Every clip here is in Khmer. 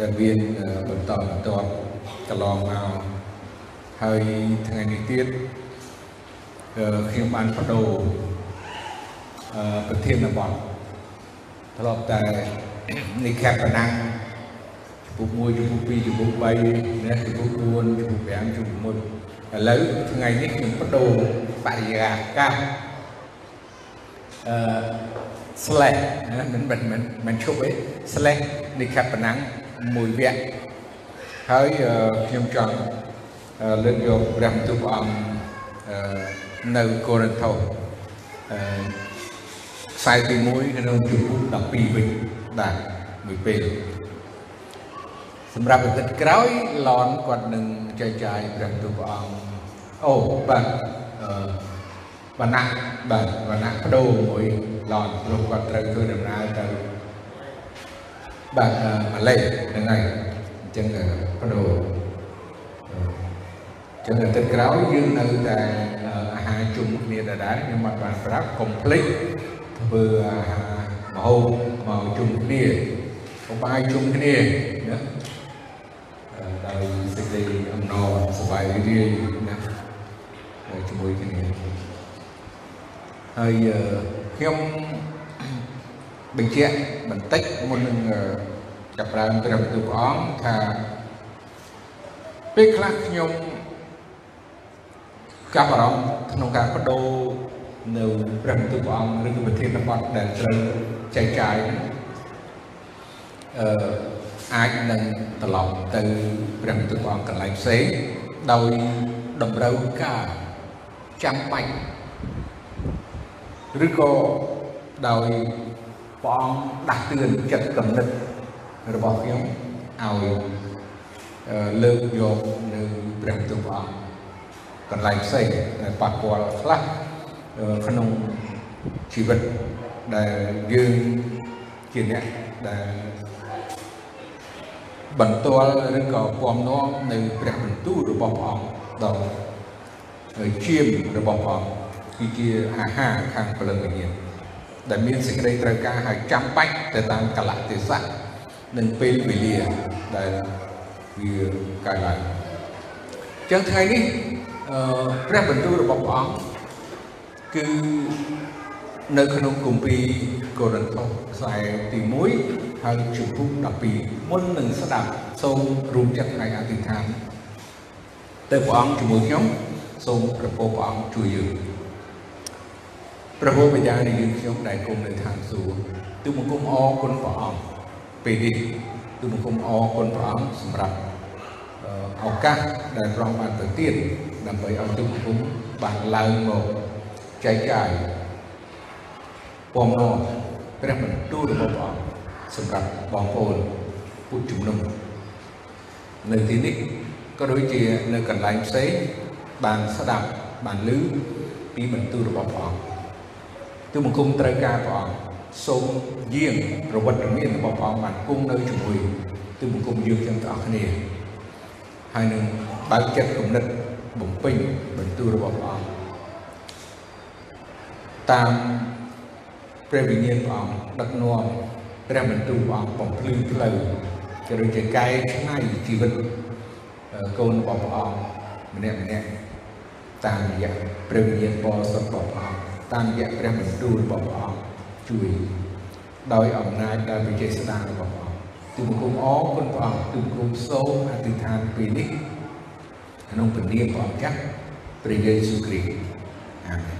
ដែលមានបន្តបន្ទាប់កន្លងមកហើយថ្ងៃនេះទៀតខ្ញុំបានបដូរប្រធានបទធ្លាប់តែនេះខេបប្រណាំងចំពោះ1ចំពោះ2ចំពោះ3ណាចំពោះ4ចំពោះ5ចំពោះ1ឥឡូវថ្ងៃនេះខ្ញុំបដូរបរិយាកាសអឺ slash មិនមិនមិនមិនឈប់ទេ slash នេះខេបប្រណាំង មួយវគ្គហើយខ្ញុំចង់លើកយកព្រះបន្ទូលព្រះអង្គនៅកូរិនថូសខ្សែទី1ក្នុងជំពូក12វិញបាទមួយពេលសម្រាប់អាទិត្យក្រោយឡនគាត់នឹងចែកចាយព្រះបន្ទូលព្រះអង្គអូបាទអឺវណ្ណៈបាទវណ្ណៈបដូរមួយឡនព្រោះគាត់ត្រូវធ្វើដំណើរទៅ បាទម៉ាឡេហ្នឹងហើយអញ្ចឹងបដូរចឹងអាទិត្យក្រោយយើងនៅតែអាហារជុំគ្នាដដែលខ្ញុំអត់បានប្រាប់កុំភ្លេចធ្វើអាហារម្ហូបមកជុំគ្នាកុំបាយជុំគ្នាណាដោយសេចក្តីអំណរសប្បាយរីករាយណាជាមួយគ្នាហើយខ្ញុំ បញ្ជាក់បន្តិចមុននឹងចាប់ផ្ដើមព្រះបន្ទូលព្រះអង្គថាពេលខ្លះខ្ញុំចាប់អារម្មណ៍ក្នុងការបដូរនៅព្រះបន្ទូលព្រះអង្គឬក៏ប្រធានបទដែលត្រូវចែកចាយអឺអាចនឹងត្រឡប់ទៅព្រះបន្ទូលព្រះអង្គកន្លែងផ្សេងដោយតម្រូវការចាំបាច់ឬក៏ដោយ ព្រះអង្គដាស់តឿនចិត្តគំនិតរបស់ខ្ញុំឲ្យលើកយកនៅព្រះបន្ទូលព្រះអង្គកន្លែងផ្សេងដែលប៉ះពាល់ខ្លះក្នុងជីវិតដែលយើងជាអ្នកដែលបន្ទាល់ឬក៏ពំនាំនៅព្រះបន្ទូលរបស់ព្រះអង្គដល់ជាមរបស់ព្រះអង្គគឺជាអាហារខាងព្រលឹងវិញ្ញាណ ដែលមានសេចក្តីត្រូវការហើយចាំបាច់ទៅតាមកលៈទេសៈនិងពេលវេលាដែលវាកើតឡើងចឹងថ្ងៃនេះអឺព្រះបន្ទូលរបស់ព្រះអង្គគឺនៅក្នុងគម្ពីរកូរិនថូសខ្សែទី1ហើយជំពូក12មុននឹងស្ដាប់សូមរួមចិត្តថ្ងៃអធិដ្ឋានទៅព្រះអង្គជាមួយខ្ញុំសូមប្រពោព្រះអង្គជួយយើង ព្រះហូបិតានៃយើងខ្ញុំដែលគង់នៅឋានសួគ៌ទូបង្គំអរគុណព្រះអង្គពេលនេះទូបង្គំអរគុណព្រះអង្គសម្រាប់ឱកាសដែលព្រះអង្គបានទៅទៀតដើម្បីឲ្យទូបង្គំបានឡើងមកចែកចាយពំនាំព្រះបន្ទូលរបស់ព្រះអង្គសម្រាប់បងប្អូនពុទ្ធជំនុំនៅទីនេះក៏ដូចជានៅកន្លែងផ្សេងបានស្ដាប់បានឮពីបន្ទូលរបស់ព្រះអង្គ ទូបង្គំត្រូវការព្រះអង្គសូមយាងប្រវត្តិមានរបស់ព្រះអង្គបានគង់នៅជាមួយទូបង្គំយើងទាំងអស់គ្នាហើយនឹងបើកចិត្តគំនិតបំពេញបន្ទូលរបស់ព្រះអង្គតាមព្រះវិញ្ញាណព្រះអង្គដឹកនាំព្រះបន្ទូលព្រះអង្គបំភ្លឺផ្លូវក៏ដូចជាកែច្នៃជីវិតកូនរបស់ព្រះអង្គម្នាក់ម្នាក់តាមរយៈព្រះវិញ្ញាណបរិសុទ្ធរបស់ព្រះអង្គ តាមរយៈព្រះបន្ទូលរបស់ព្រះអង្គជួយដោយអំណាចដោយវិជ័យស្ដាររបស់ព្រះអង្គទូបង្គំអរគុណព្រះអង្គទូបង្គំសូមអធិដ្ឋានពេលនេះក្នុងព្រះនាមព្រះអង្គចាស់ព្រះយេស៊ូវគ្រីស្ទអាមែន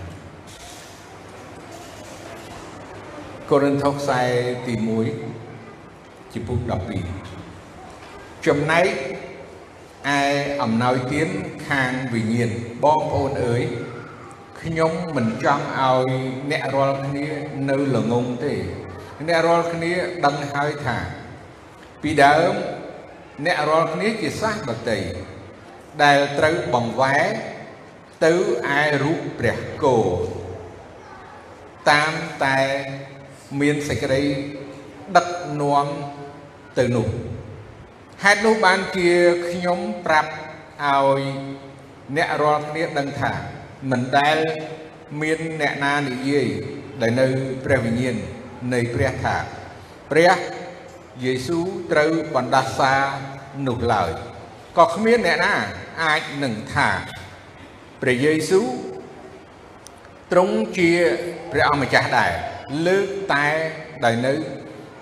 កូរិនថូសខ្សែទី1ចំពុក12ចំណែកឯអំណោយទានខាងវិញ្ញាណបងប្អូនអើយ ខ្ញុំមិនចង់ឲ្យអ្នករាល់គ្នានៅល្ងងទេអ្នករាល់គ្នាដឹងហើយថា ពីដើមអ្នករាល់គ្នាជាសាសដតីដែលត្រូវបង្វែរទៅឯរូបព្រះគោតាមតែមានសេចក្តីដឹកនាំទៅនោះហេតុនោះបានជាខ្ញុំប្រាប់ឲ្យអ្នករាល់គ្នាដឹងថា មិនដែលមានអ្នកណានិយាយដែលនៅព្រះវិញ្ញាណនៃព្រះថាព្រះយេស៊ូវត្រូវបណ្ដាសានោះឡើយក៏គ្មានអ្នកណាអាចនឹងថាព្រះយេស៊ូវទ្រង់ជាព្រះអម្ចាស់ដែរលើកតែដោយនៅ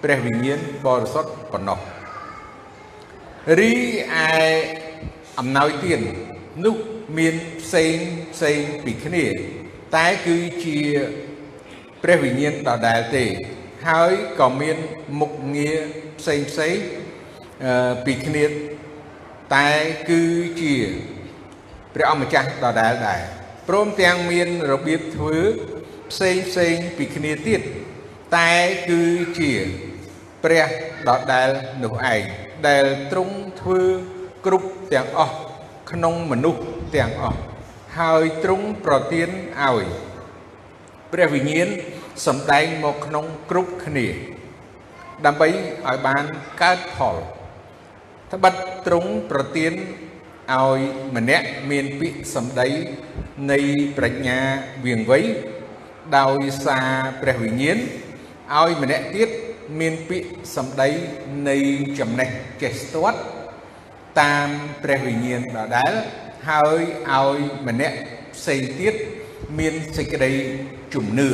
ព្រះវិញ្ញាណបរិសុទ្ធប៉ុណ្ណោះរីឯអំណោយទាន នោះមានផ្សេងផ្សេងពីគ្នា តែគឺជាព្រះវិញ្ញាណដដែលទេ ហើយក៏មានមុខងារផ្សេងផ្សេងពីគ្នាតែគឺជាព្រះអម្ចាស់ដដែលដែរព្រមទាំងមានរបៀបធ្វើផ្សេងផ្សេងពីគ្នាទៀតតែគឺជាព្រះដដែលនោះឯងដែលទ្រង់ធ្វើគ្រប់ទាំងអស់ ក្នុងមនុស្សទាំងអស់ហើយទ្រង់ប្រទានឲ្យព្រះវិញ្ញាណសម្ដែងមកក្នុងគ្រប់គ្នា ដើម្បីឲ្យបានកើតផលត្បិតទ្រង់ប្រទានឲ្យម្នាក់មានពាក្យសម្ដីនៃប្រាជ្ញាវៀងវៃដោយសារព្រះវិញ្ញាណឲ្យម្នាក់ទៀតមានពាក្យសម្ដីនៃចំណេះចេះស្ទាត់ តាមព្រះវិញ្ញាណដដែលហើយឲ្យម្នាក់ផ្សេងទៀតមានសេចក្តីជំនឿ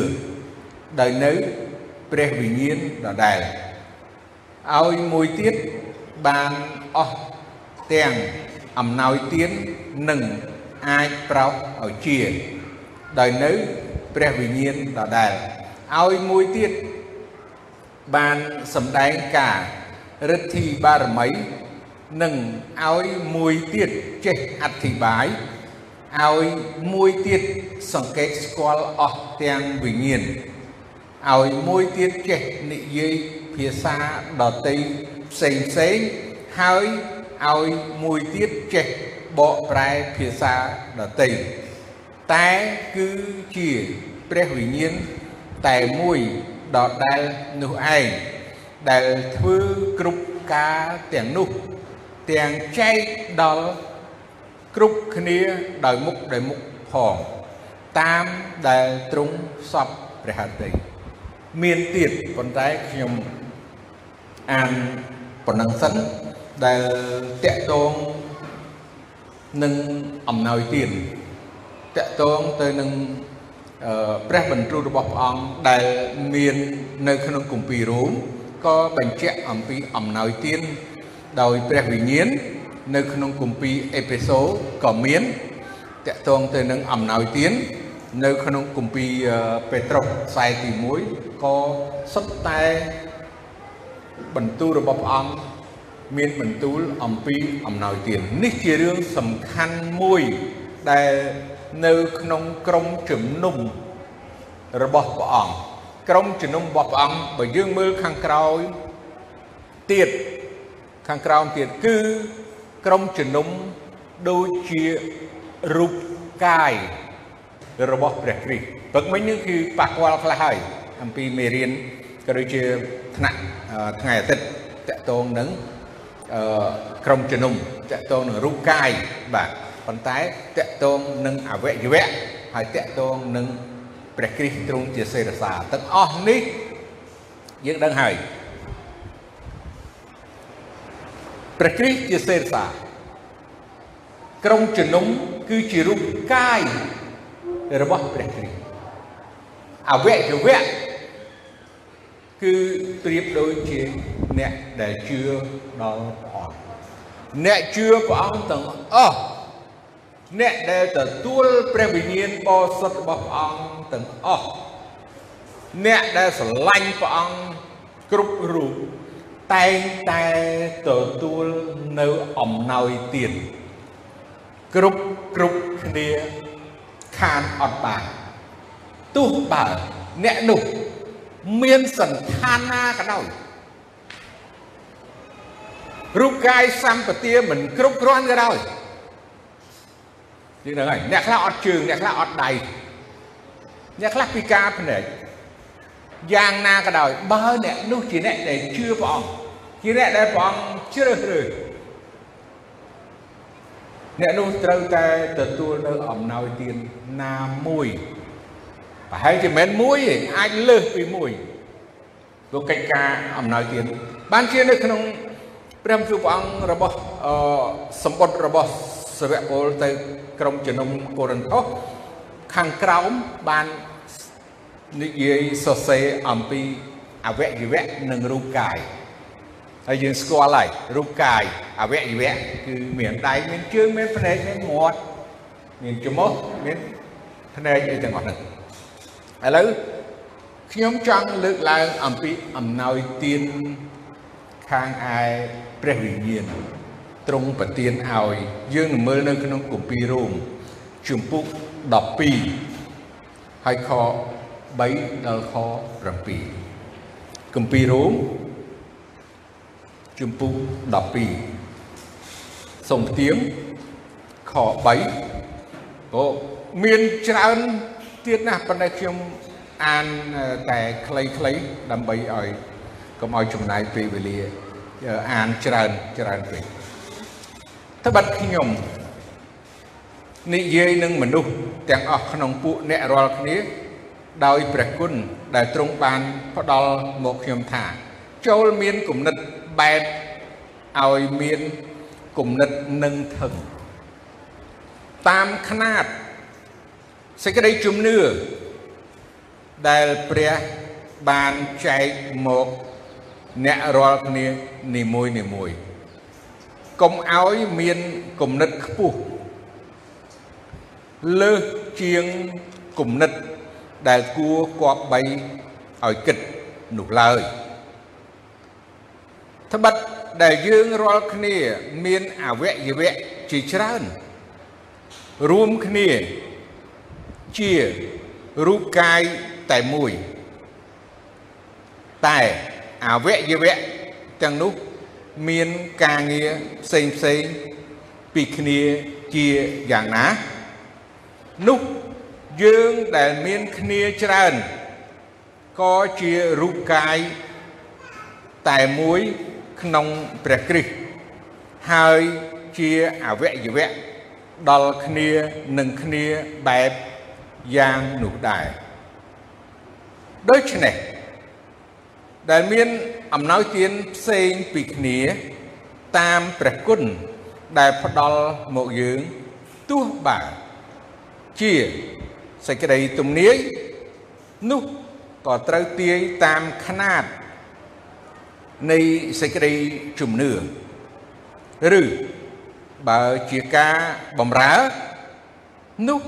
ដោយនៅព្រះវិញ្ញាណដដែលឲ្យមួយទៀតបានអស់ទាំងអំណោយទាននឹងអាចប្រោសឲ្យជា ដោយនៅព្រះវិញ្ញាណដដែលឲ្យមួយទៀតបានសម្ដែងការរិទ្ធីបារមី និងឲ្យមួយទៀតចេះអធិប្បាយឲ្យមួយទៀតសង្កេតស្គាល់អស់ទាំងវិញ្ញាណឲ្យមួយទៀតចេះនិយាយភាសាដតីផ្សេងផ្សេងហើយឲ្យមួយទៀតចេះបកប្រែភាសាដតីតែគឺជាព្រះវិញ្ញាណតែមួយដដែលនោះឯងដែលធ្វើគ្រប់ការទាំងនោះ ទាំងចែកដល់គ្រប់គ្នាដោយមុខដោយមុខផងតាមដែលទ្រង់សពព្រះហត្ថីមានទៀតប៉ុន្តែខ្ញុំអានប៉ុណ្ណឹងសិនដែលតកតងនឹងអំណោយទានតកតងទៅនឹងព្រះបន្ទូលរបស់ព្រះអង្គដែលមាននៅក្នុងគម្ពីររ៉ូមក៏បញ្ជាក់អំពីអំណោយទាន ដោយព្រះវិញ្ញាណនៅក្នុងគម្ពីរអេពេសូក៏មានតកតងទៅនឹងអំណោយទាននៅក្នុងគម្ពីរពេត្រុសខ្សែទី1ក៏សុទ្ធតែបន្ទូលរបស់ព្រះអង្គមានបន្ទូលអំពីអំណោយទាននេះជារឿងសំខាន់មួយដែលនៅក្នុងក្រមជំនុំរបស់ព្រះអង្គក្រមជំនុំរបស់ព្រះអង្គបើយើងមើលខាងក្រោយទៀត ខាងក្រោមទៀតគឺក្រមជំនុំដូចជារូបកាយរបស់ព្រះគ្រីស្ទព្រឹកមិញនេះគឺប៉ះពាល់ខ្លះហើយអំពីមេរៀនក៏ដូចជាថ្នាក់ថ្ងៃអាទិត្យតកតងនឹងអឺក្រមជំនុំតកតងនឹងរូបកាយបាទប៉ុន្តែតកតងនឹងអវយវៈហើយតកតងនឹងព្រះគ្រីស្ទទ្រង់ជាសេរសាទាំងអស់នេះយើងដឹងហើយ ព្រះគ្រីស្ទជាសេរសាក្រុងជំនុំគឺជារូបកាយរបស់ព្រះគ្រីស្ទអវយវៈគឺប្រៀបដូចជាអ្នកដែលជឿដល់ព្រះអង្គអ្នកជឿព្រះអង្គទាំងអស់អ្នកដែលទទួលព្រះវិញ្ញាណបរិសុទ្ធរបស់ព្រះអង្គទាំងអស់អ្នកដែលស្រឡាញ់ព្រះអង្គគ្រប់រូប តែងតែទទួលនៅអំណោយទានគ្រប់គ្រប់គ្នាខានអត់បានទោះបើអ្នកនោះមានសន្តានណាក៏ដោយរូបកាយសម្បទាមិនគ្រប់គ្រាន់ក៏ដោយយើងដឹងហើយអ្នកខ្លះអត់ជើងអ្នកខ្លះអត់ដៃអ្នកខ្លះពិការភ្នែកយ៉ាងណាក៏ដោយបើអ្នកនោះជាអ្នកដែលជឿព្រះអង្គ ជាអ្នកដែលព្រះអង្គជ្រើសរើសអ្នកនោះត្រូវតែទទួលនៅអំណោយទានណាមួយប្រហែលជាមិនមួយទេអាចលើសពីមួយព្រោះកិច្ចការអំណោយទានបានជានៅក្នុងព្រះបន្ទូលព្រះអង្គរបស់អឺសម្បត្តិរបស់សាវកពលទៅក្រុមជំនុំកូរិនថូសខាងក្រោមបាននិយាយសរសេរអំពីអវយវៈនិងរូបកាយ ហើយយើងស្គាល់ហើយរូបកាយអវយវៈគឺមានដៃមានជើងមានភ្នែកមានមាត់មានច្រមុះមានភ្នែកអីទាំងអស់ហ្នឹងឥឡូវខ្ញុំចង់លើកឡើងអំពីអំណោយទានខាងឯព្រះវិញ្ញាណទ្រង់ប្រទានឲ្យយើងនឹងមើលនៅក្នុងគម្ពីររ៉ូមជំពូក12ហើយខ3ដល់ខ7គម្ពីររ៉ូម ជំពូក12សូមផ្ទៀងខ3អូមានច្រើនទៀតណាស់ប៉ុន្តែខ្ញុំអានតែខ្លីៗដើម្បីឲ្យកុំឲ្យចំណាយពេលវេលាអានច្រើនច្រើនពេកត្បិតខ្ញុំនិយាយនឹងមនុស្សទាំងអស់ក្នុងពួកអ្នករាល់គ្នាដោយព្រះគុណដែលទ្រង់បានផ្ដល់មកខ្ញុំថា ចូលមានគំនិត បែបឲ្យមានគំនិតនឹងថឹងតាមຂណាតសេចក្តីជំនឿដែលព្រះបានចែកមកអ្នករាល់គ្នានីមួយនីមួយកុំឲ្យមានគំនិតខ្ពស់លើសជាងគំនិតដែលគួរគប្បីឲ្យគិតនោះឡើយ ត្បិតដែលយើងរាល់គ្នា មានអវយវៈជាច្រើន រួមគ្នាជារូបកាយតែមួយ តែអវយវៈទាំងនោះមានការងារផ្សេងផ្សេងពីគ្នាជាយ៉ាងណានោះយើងដែលមានគ្នាច្រើនក៏ជារូបកាយតែមួយ ក្នុងព្រះគ្រីស្ទហើយជាអវយវៈដល់គ្នានឹងគ្នាបែបយ៉ាងនោះដែរដូច្នេះដែលមានអំណោយទានផ្សេងពីគ្នាតាមព្រះគុណដែលផ្ដល់មកយើងទោះបើជាសេចក្តីទំនាយនោះក៏ត្រូវទាយតាមຂណាត នៃសេចក្តីជំនឿឬបើជាការបំរើនោះ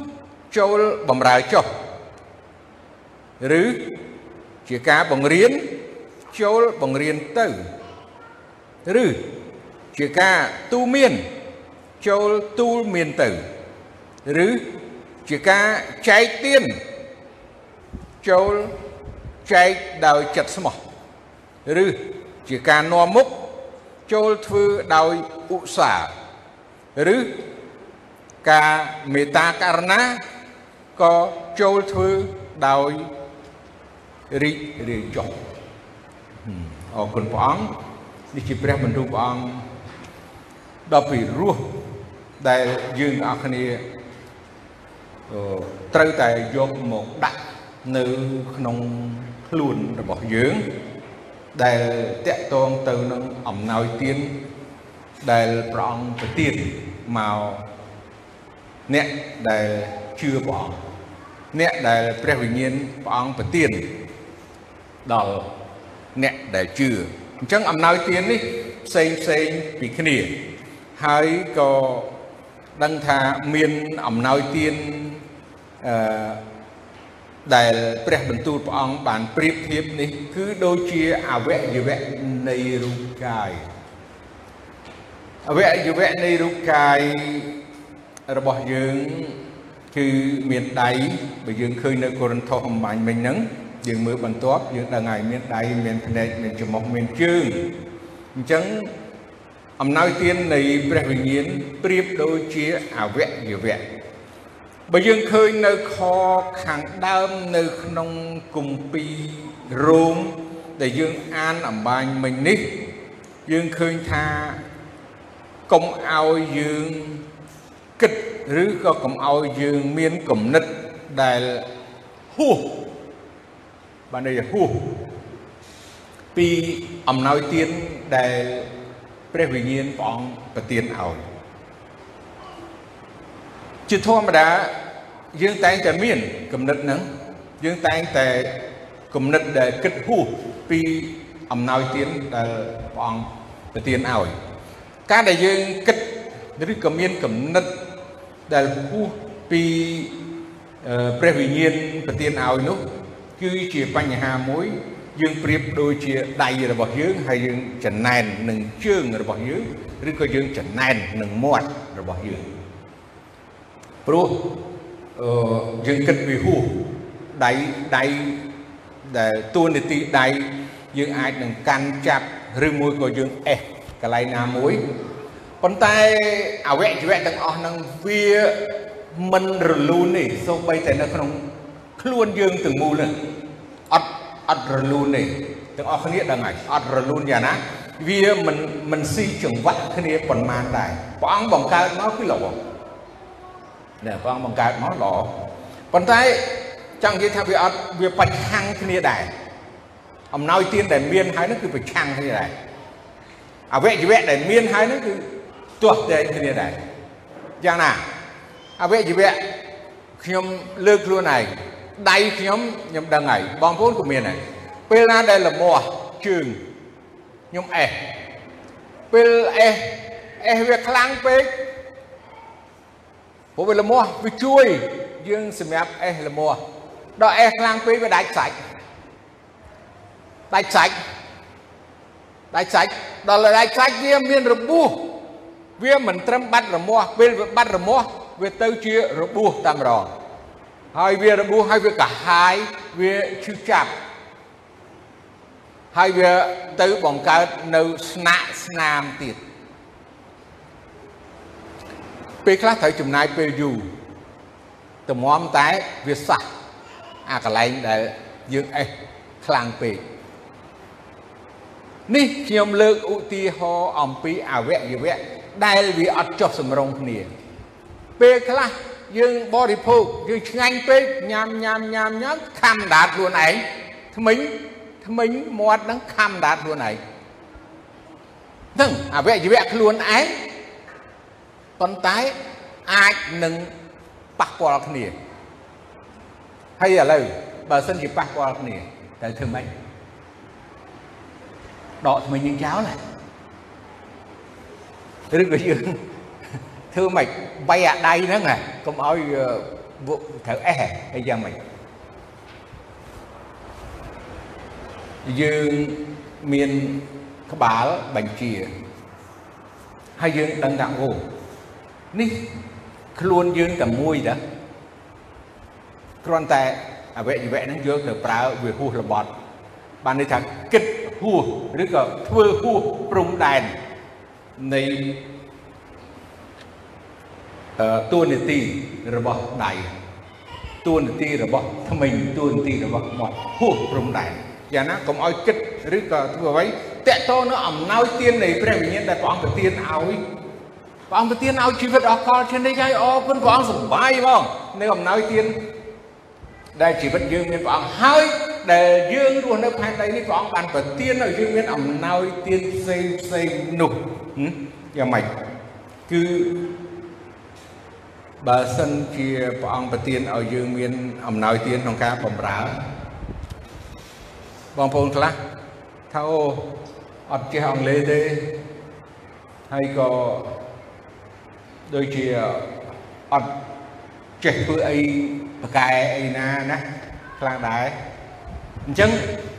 ចូលបំរើចុះឬជាការបង្រៀនចូលបង្រៀនទៅឬជាការទូមាន ចូលទូលមានទៅឬជាការចែកទានចូលចែកដោយចិត្តស្មោះឬ ជាការនាំមុខចូលធ្វើដោយឧស្សាហ៍ឬការមេត្តាករណាក៏ចូលធ្វើដោយរីករាយចុះអរគុណព្រះអង្គនេះជាព្រះបន្ទូលព្រះអង្គដល់ពីរស់ដែលយើងអរគ្នាត្រូវតែយកមកដាក់នៅក្នុងខ្លួនរបស់យើង ដែលតកតងទៅនឹងអំណោយទានដែលព្រះអង្គប្រទានមកអ្នកដែលជឿព្រះអង្គអ្នកដែលព្រះវិញ្ញាណព្រះអង្គប្រទានដល់អ្នកដែលជឿអញ្ចឹងអំណោយទាននេះផ្សេងផ្សេងពីគ្នាហើយក៏ដឹងថាមានអំណោយទានអឺ ដែលព្រះបន្ទូលព្រះអង្គបានប្រៀបធៀបនេះ គឺដូចជាអវយវៈនៃរូបកាយអវយវៈនៃរូបកាយរបស់យើងគឺមានដៃបើយើងឃើញនៅកូរិនថូសអំបញ្ញមិញហ្នឹងយើងមើលបន្ទាប់យើងដឹងហើយមានដៃមានភ្នែកមានច្រមុះមានជើងអញ្ចឹងអំណោយទាននៃព្រះវិញ្ញាណប្រៀបដូចជាអវយវៈ បើយើងឃើញនៅខខាងដើមនៅក្នុងគម្ពីររ៉ូមដែលយើងអានអំបញ្ញមិញនេះ យើងឃើញថាកុំឲ្យយើងគិតឬក៏កុំឲ្យយើងមានគំនិតដែលហួសបានន័យហួសពីអំណោយទានដែលព្រះវិញ្ញាណព្រះអង្គប្រទានឲ្យ ជាធម្មតាយើងតែងតែមានគំនិតហ្នឹងយើងតែងតែគំនិតដែលគិតហួសពីអំណោយទានដែលព្រះអង្គប្រទានឲ្យការដែលយើងគិតឬក៏មានគំនិតដែលហួសពីព្រះវិញ្ញាណប្រទានឲ្យនោះគឺជាបញ្ហាមួយយើងប្រៀបដូចជាដៃរបស់យើងហើយយើងចំណែននឹងជើងរបស់យើងឬក៏យើងចំណែននឹងមាត់របស់យើង ព្រោះអឺយើងគិតវាហួសដៃដៃដែលតួនាទីដៃយើងអាចនឹងកាន់ចាប់ឬមួយក៏យើងអេះកន្លែងណាមួយប៉ុន្តែអវយវៈទាំងអស់ហ្នឹងវាមិនរលូនទេសូម្បីតែនៅក្នុងខ្លួនយើងទាំងមូលហ្នឹងអត់អត់រលូនទេទាំងអស់គ្នាដឹងហើយអត់រលូនយ៉ាងណាវាមិនមិនស៊ីចង្វាក់គ្នាប៉ុន្មានដែរព្រះអង្គបង្កើតមកគឺល្អ ណែព្រះអង្គបង្កើតមកល្អប៉ុន្តែចង់និយាយថាវាអត់វាប្រឆាំងគ្នាដែរអំណោយទានដែលមានហើយនោះគឺប្រឆាំងគ្នាដែរអវយវៈដែលមានហើយនោះគឺទាស់តែគ្នាដែរយ៉ាងណាអវយវៈខ្ញុំលើកខ្លួនឯងដៃខ្ញុំខ្ញុំដឹងហើយបងប្អូនក៏មានដែរពេលណាដែលលមាស់ជើងខ្ញុំអេះពេលអេះអេះវាខ្លាំងពេក ព្រោះវាលមាស់វាជួយយើងសម្រាប់អេះលមាស់ដល់អេះខ្លាំងពេកវាដាច់សាច់ដាច់សាច់ដាច់សាច់ដល់ដាច់សាច់វាមានរបួសវាមិនត្រឹមបាត់រមាស់ពេលវាបាត់រមាស់វាទៅជារបួសតែម្ដងហើយវារបួសហើយវាកាហាយវាឈឺចាប់ហើយវាទៅបង្កើតនៅស្នាក់ស្នាមទៀត ពេលខ្លះត្រូវចំណាយពេលយូរតម្រាំតែវាសះអាកន្លែងដែលយើងអេះខ្លាំងពេកនេះខ្ញុំលើកឧទាហរណ៍អំពីអវយវៈដែលវាអត់ចុះសម្រុងគ្នា ពេលខ្លះយើងបរិភោគយើងឆ្ងាញ់ពេកញ៉ាំញ៉ាំញ៉ាំញ៉ាំខំដាតខ្លួនឯងថ្មិញថ្មិញមាត់ហ្នឹងខំដាតខ្លួនឯងហ្នឹងអវយវៈខ្លួនឯង ប៉ុន្តែអាចនឹងប៉ះពាល់គ្នាហើយឥឡូវបើសិនជាប៉ះពាល់គ្នាត្រូវធ្វើម៉េចដកថ្មិញយើងចោលឬក៏យើងធ្វើម៉េចបីអាដៃហ្នឹងកុំឲ្យត្រូវអេះអីយ៉ាងម៉េចយើងមានក្បាលបញ្ជាហើយយើងដឹងថាអូ នេះខ្លួនយើងតែមួយតាគ្រាន់តែអវយវៈហ្នឹងយកទៅប្រើវាហួសរបត់បានន័យថាគិតហួសឬក៏ធ្វើហួសព្រំដែននៃតួនាទីរបស់ដៃតួនាទីរបស់ថ្មិញតួនាទីរបស់មាត់ហួសព្រំដែនយ៉ាងណាកុំឲ្យគិតឬក៏ធ្វើអ្វីតកតនៅអំណោយទាននៃព្រះវិញ្ញាណដែលព្រះអង្គប្រទានឲ្យ ព្រះអង្គប្រទានឲ្យជីវិតអកលជានិច្ចហើយអរគុណព្រះអង្គសប្បាយហ្មងនៅអំណោយទានដែលជីវិតយើងមានព្រះអង្គហើយដែលយើងរស់នៅផែនដីនេះព្រះអង្គបានប្រទានឲ្យយើងមានអំណោយទានផ្សេងផ្សេងនោះយ៉ាងម៉េចគឺបើសិនជាព្រះអង្គប្រទានឲ្យយើងមានអំណោយទានក្នុងការបម្រើបងប្អូនខ្លះថាអូអត់ចេះអង់គ្លេសទេហើយក៏ ដូចជាអត់ចេះធ្វើអីប្រកែអីណាណាខ្លាំងដែរអញ្ចឹង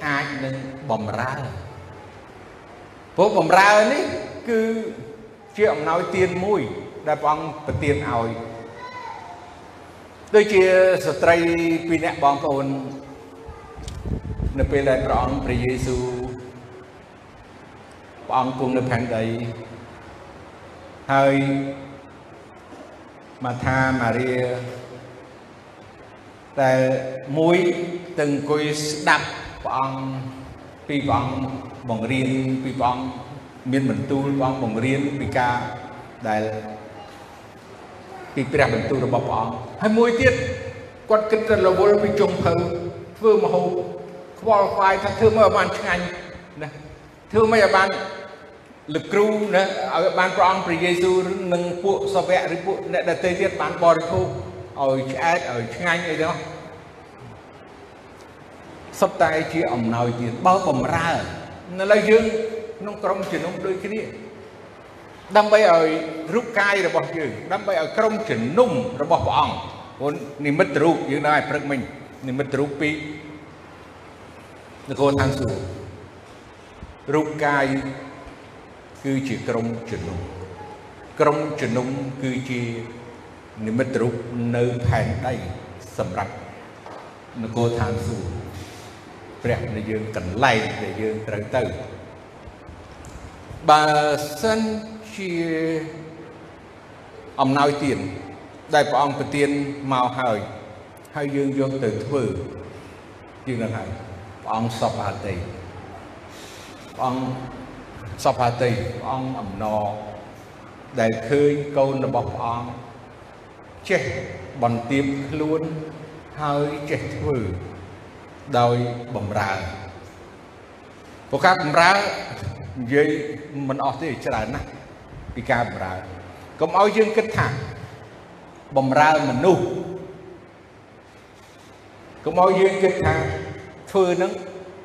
អាចនឹងបំរើព្រោះបំរើនេះគឺជាអំណោយទានមួយ ដែលព្រះអង្គប្រទានឲ្យដូចជាស្ត្រីពីរនាក់បងប្អូន នៅពេលដែលព្រះអង្គព្រះយេស៊ូវព្រះអង្គគង់នៅផែនដីហើយ ម៉ាថាម៉ារីតែមួយទៅអង្គុយស្ដាប់ព្រះអង្គពីព្រះអង្គបង្រៀនពីព្រះអង្គមានបន្ទូលព្រះអង្គបង្រៀនពីការដែលពីព្រះបន្ទូលរបស់ព្រះអង្គហើយមួយទៀតគាត់គិតទៅរវល់ពីចុងភៅធ្វើមហូបខ្វល់ខ្វាយថាធ្វើមកឲ្យបានឆ្ងាញ់ណាធ្វើមកឲ្យបាន លោកគ្រូណាឲ្យបានព្រះអង្គព្រះយេស៊ូវនិងពួកសាវកឬពួកអ្នកដទៃទៀតបានបរិភោគឲ្យឆ្អែតឲ្យឆ្ងាញ់អីទាំងសុទ្ធតែជាអំណោយទៀតបើបំរើនៅឡើយយើងក្នុងក្រុមជំនុំដូចគ្នាដើម្បីឲ្យរូបកាយរបស់យើងដើម្បីឲ្យក្រុមជំនុំរបស់ព្រះអង្គព្រោះនិមិត្តរូបយើងដែរព្រឹកមិញនិមិត្តរូបពីនគរឋានសួគ៌រូបកាយ គឺជាក្រុមជំនុំក្រុមជំនុំគឺជានិមិត្តរូបនៅផែនដីសម្រាប់នគរឋានសួគ៌ព្រះដែលយើងកន្លែងដែលយើងត្រូវទៅបើសិនជាអំណោយទានដែលព្រះអង្គប្រទានមកហើយហើយយើងយកទៅធ្វើយើងនឹងហើយព្រះអង្គសពអតីព្រះអង្គ សពអតីព្រះអង្គអំណរដែលឃើញកូនរបស់ព្រះអង្គចេះបន្ទាបខ្លួនហើយចេះធ្វើដោយបំរើព្រោះការបំរើនិយាយមិនអស់ទេច្រើនណាស់ពីការបំរើកុំឲ្យយើងគិតថាបំរើមនុស្សកុំឲ្យយើងគិតថាធ្វើនឹង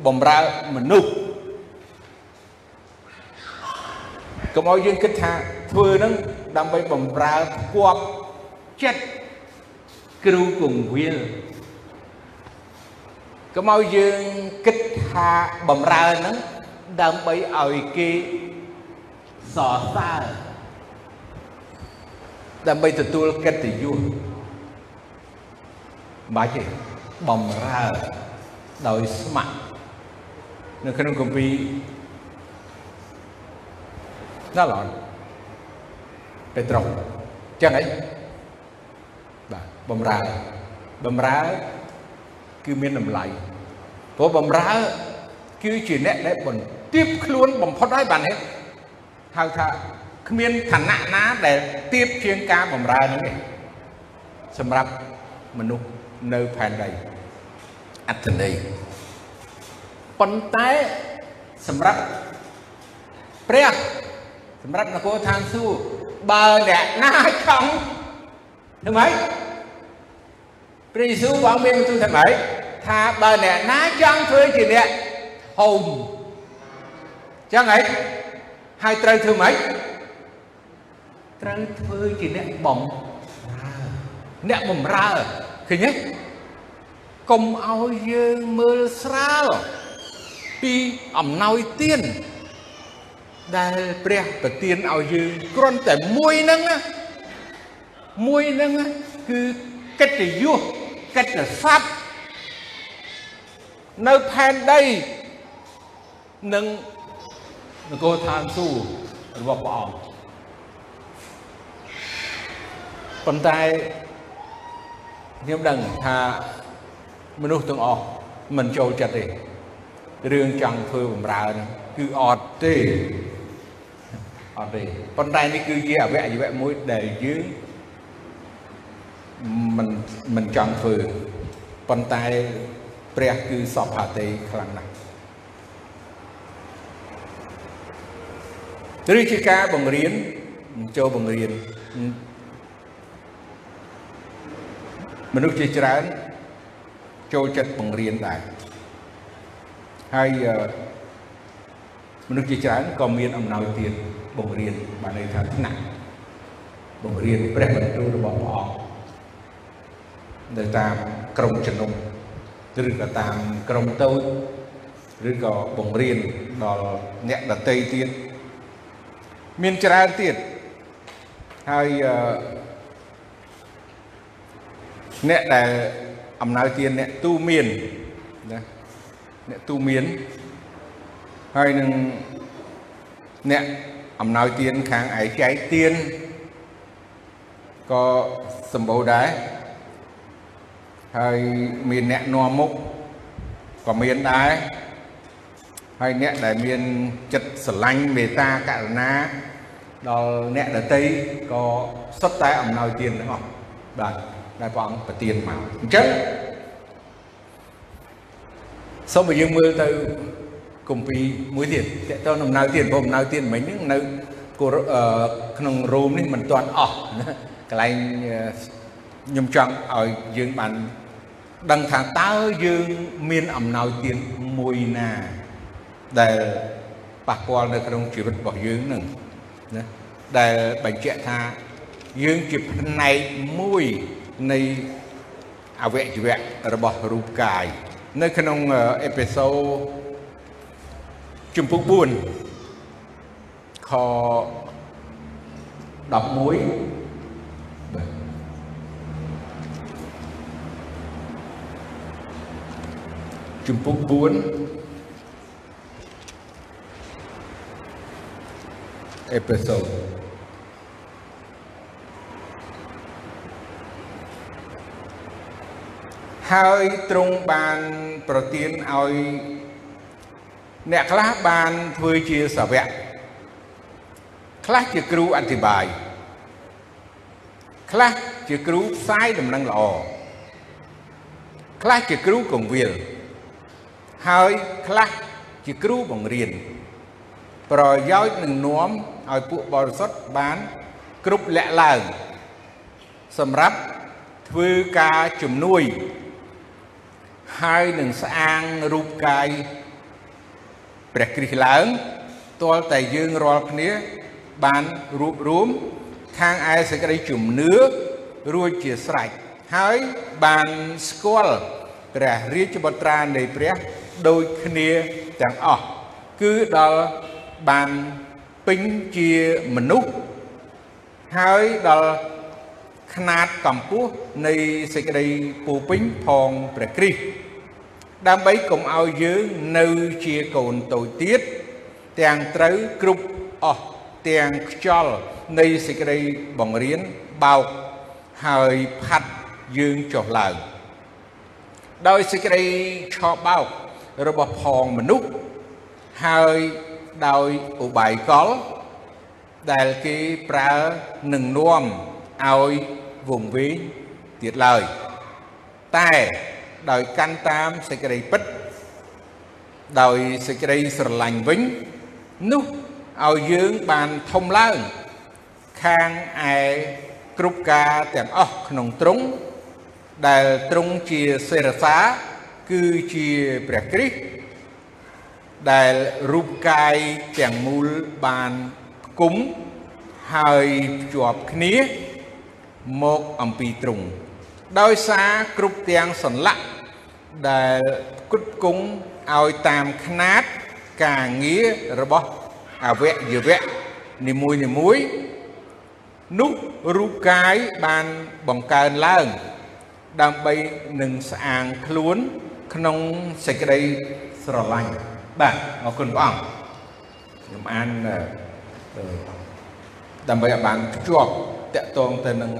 បំរើមនុស្ស កុំឲ្យយើងគិតថាធ្វើនឹងដើម្បីបំរើផ្គប់ចិត្តគ្រូគង្វាលកុំឲ្យយើងគិតថាបំរើនឹងដើម្បីឲ្យគេសរសើរដើម្បីទទួលកិត្តិយសបាច់ទេបំរើដោយស្ម័គ្រនៅក្នុងគម្ពីរ ដល់អត់ពេត្រុសចឹងហីបាទបំរើបំរើគឺមានតម្លៃព្រោះបំរើគឺជាអ្នកដែលបន្ទាបខ្លួនបំផុតហើយបានហេហៅថាគ្មានឋានៈណាដែលទៀបជាងការបំរើនឹងទេសម្រាប់មនុស្សនៅផែនដីអត្តន័យប៉ុន្តែសម្រាប់ព្រះ សម្រាប់នគរឋានសួគ៌បើអ្នកណាចង់ធ្វើម៉េចព្រះយេស៊ូវបងមានបន្ទូលថាម៉េចថាបើអ្នកណាចង់ធ្វើជាអ្នកហូមចឹងហីហើយត្រូវធ្វើម៉េចត្រូវធ្វើជាអ្នកបំរើអ្នកបំរើឃើញទេកុំឲ្យយើងមើលស្រាលពីអំណោយទាន ដែលព្រះប្រទានឲ្យយើងគ្រាន់តែមួយហ្នឹងមួយហ្នឹងគឺកិត្តិយសកិត្តិស័ព្ទនៅផែនដីនិងនគរឋានសួគ៌របស់ព្រះអង្គប៉ុន្តែខ្ញុំដឹងថាមនុស្សទាំងអស់មិនចូលចិត្តទេរឿងចង់ធ្វើបំរើហ្នឹងគឺអត់ទេ អត់ទេប៉ុន្តែនេះគឺជាអវយវៈមួយដែលយើងមិនមិនចង់ធ្វើប៉ុន្តែព្រះគឺសពហតេខ្លាំងណាស់ឬជាការបង្រៀនចូលបង្រៀនមនុស្សជាច្រើនចូលចិត្តបង្រៀនដែរហើយមនុស្សជាច្រើនក៏មានអំណោយទាន បង្រៀនបានន័យថាថ្នាក់បង្រៀនព្រះបន្ទូលរបស់ព្រះអង្គនៅតាមក្រមជំនុំឬក៏តាមក្រមតូចឬក៏បង្រៀនដល់អ្នកដតីទៀតមានច្រើនទៀតហើយអ្នកដែលអំណោយទានអ្នកទូមានណាអ្នកទូមានហើយនឹងអ្នក អំណោយទានខាងឯចែកទានក៏សម្បូរដែរហើយមានអ្នកនាំមុខក៏មានដែរហើយអ្នកដែលមានចិត្តស្រឡាញ់មេត្តាករុណាដល់អ្នកដតីក៏សុទ្ធតែអំណោយទានទាំងអស់បាទដែលព្រះអង្គប្រទានមកអញ្ចឹងសូមឲ្យយើងមើលទៅក គម្ពីរមួយទៀតតើតើដំណើរទៀតព្រោះដំណើរទៀតមិញហ្នឹងនៅក្នុងរ៉ូមនេះមិនទាន់អស់ណាកន្លែងខ្ញុំចង់ឲ្យយើងបានដឹងថាតើយើងមានអំណោយទានមួយណាដែលប៉ះពាល់នៅក្នុងជីវិតរបស់យើងនឹងណាដែលបញ្ជាក់ថាយើងជាផ្នែកមួយនៃអវយវៈរបស់រូបកាយនៅក្នុងអេពីសូត ជំពូក4ខ11ជំពូក4អេពីសូតហើយទ្រង់បានប្រទានឲ្យ អ្នកខ្លះបានធ្វើជាសាវកខ្លះជាគ្រូអធិប្បាយខ្លះជាគ្រូផ្សាយដំណឹងល្អខ្លះជាគ្រូកងវិលហើយខ្លះជាគ្រូបង្រៀនប្រយោជន៍នឹងនាំឲ្យពួកបរិសុទ្ធបានគ្រប់លាក់ឡើងសម្រាប់ធ្វើការជំនួយហើយនឹងស្អាងរូបកាយ ព្រះគ្រីស្ទឡើងទាល់តែយើងរាល់គ្នាបានរួបរวมខាងឯសេចក្តីជំនឿរួចជាស្រេចហើយបានស្គាល់ព្រះរាជបុត្រានៃព្រះដូចគ្នាទាំងអស់គឺដល់បានពេញជាមនុស្សហើយដល់ຂណាតកម្ពស់នៃសេចក្តីពោពេញផងព្រះគ្រីស្ទ ដើម្បីកុំឲ្យយើងនៅជាកូនតូចទៀតទាំងត្រូវគ្រប់អស់ទាំងខ្យល់នៃសេចក្តីបង្រៀនបោកហើយផាត់យើងចុះឡើងដោយសេចក្តីឆោបោករបស់ផងមនុស្សហើយដោយឧបាយកល ដែលគេប្រើនឹងនាំឲ្យវង្វេងទៀតឡើយតែ ដោយកាន់តាមសេចក្តីពិតដោយសេចក្តីស្រឡាញ់វិញនោះឲ្យយើងបានធំឡើងខាងឯគ្រប់ការទាំងអស់ក្នុងទ្រង់ដែលទ្រង់ជាសេរសាគឺជាព្រះគ្រីស្ទដែលរូបកាយទាំងមូលបានផ្គុំហើយភ្ជាប់គ្នាមកអំពីទ្រង់ ដោយសារគ្រប់ទាំងសន្លាក់ដែលគុតគង់ឲ្យតាមຂណាតការងាររបស់អវយវៈនីមួយនីមួយនោះរូបកាយបានបង្កើនឡើង ដើម្បីនឹងស្អាងខ្លួនក្នុងសេចក្តីស្រឡាញ់បាទអរគុណព្រះអង្គខ្ញុំអានដើម្បីឲ្យបានភ្ជាប់តកតងទៅនឹង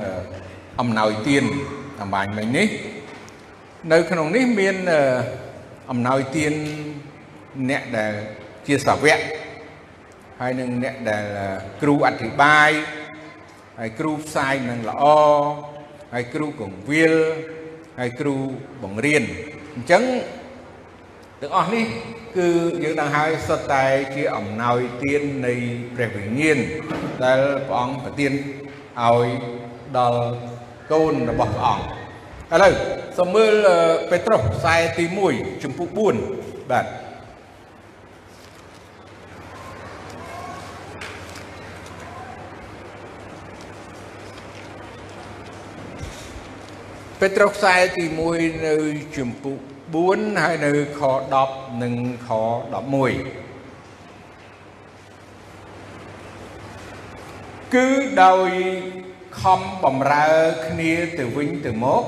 អំណោយទាន អំបញ្ញមិញនេះ នៅ ក្នុងនេះមានអំណោយទានអ្នកដែលជាសាវកហើយនឹងអ្នកដែលគ្រូអធិប្បាយហើយគ្រូផ្សាយនឹងល្អហើយគ្រូកងវិលហើយគ្រូបង្រៀនអញ្ចឹងទាំងអស់នេះគឺយើងដឹងហើយសុទ្ធតែជាអំណោយទាននៃព្រះវិញ្ញាណដែលព្រះអង្គប្រទានឲ្យដល់ កូនរបស់ព្រះអង្គឥឡូវសូមមើលពេត្រុសខ្សែទី1ជំពូក4បាទពេត្រុសខ្សែទី1នៅជំពូក4ហើយនៅខ10និងខ11គឺដោយ ខំបំរើគ្នាទៅវិញទៅមក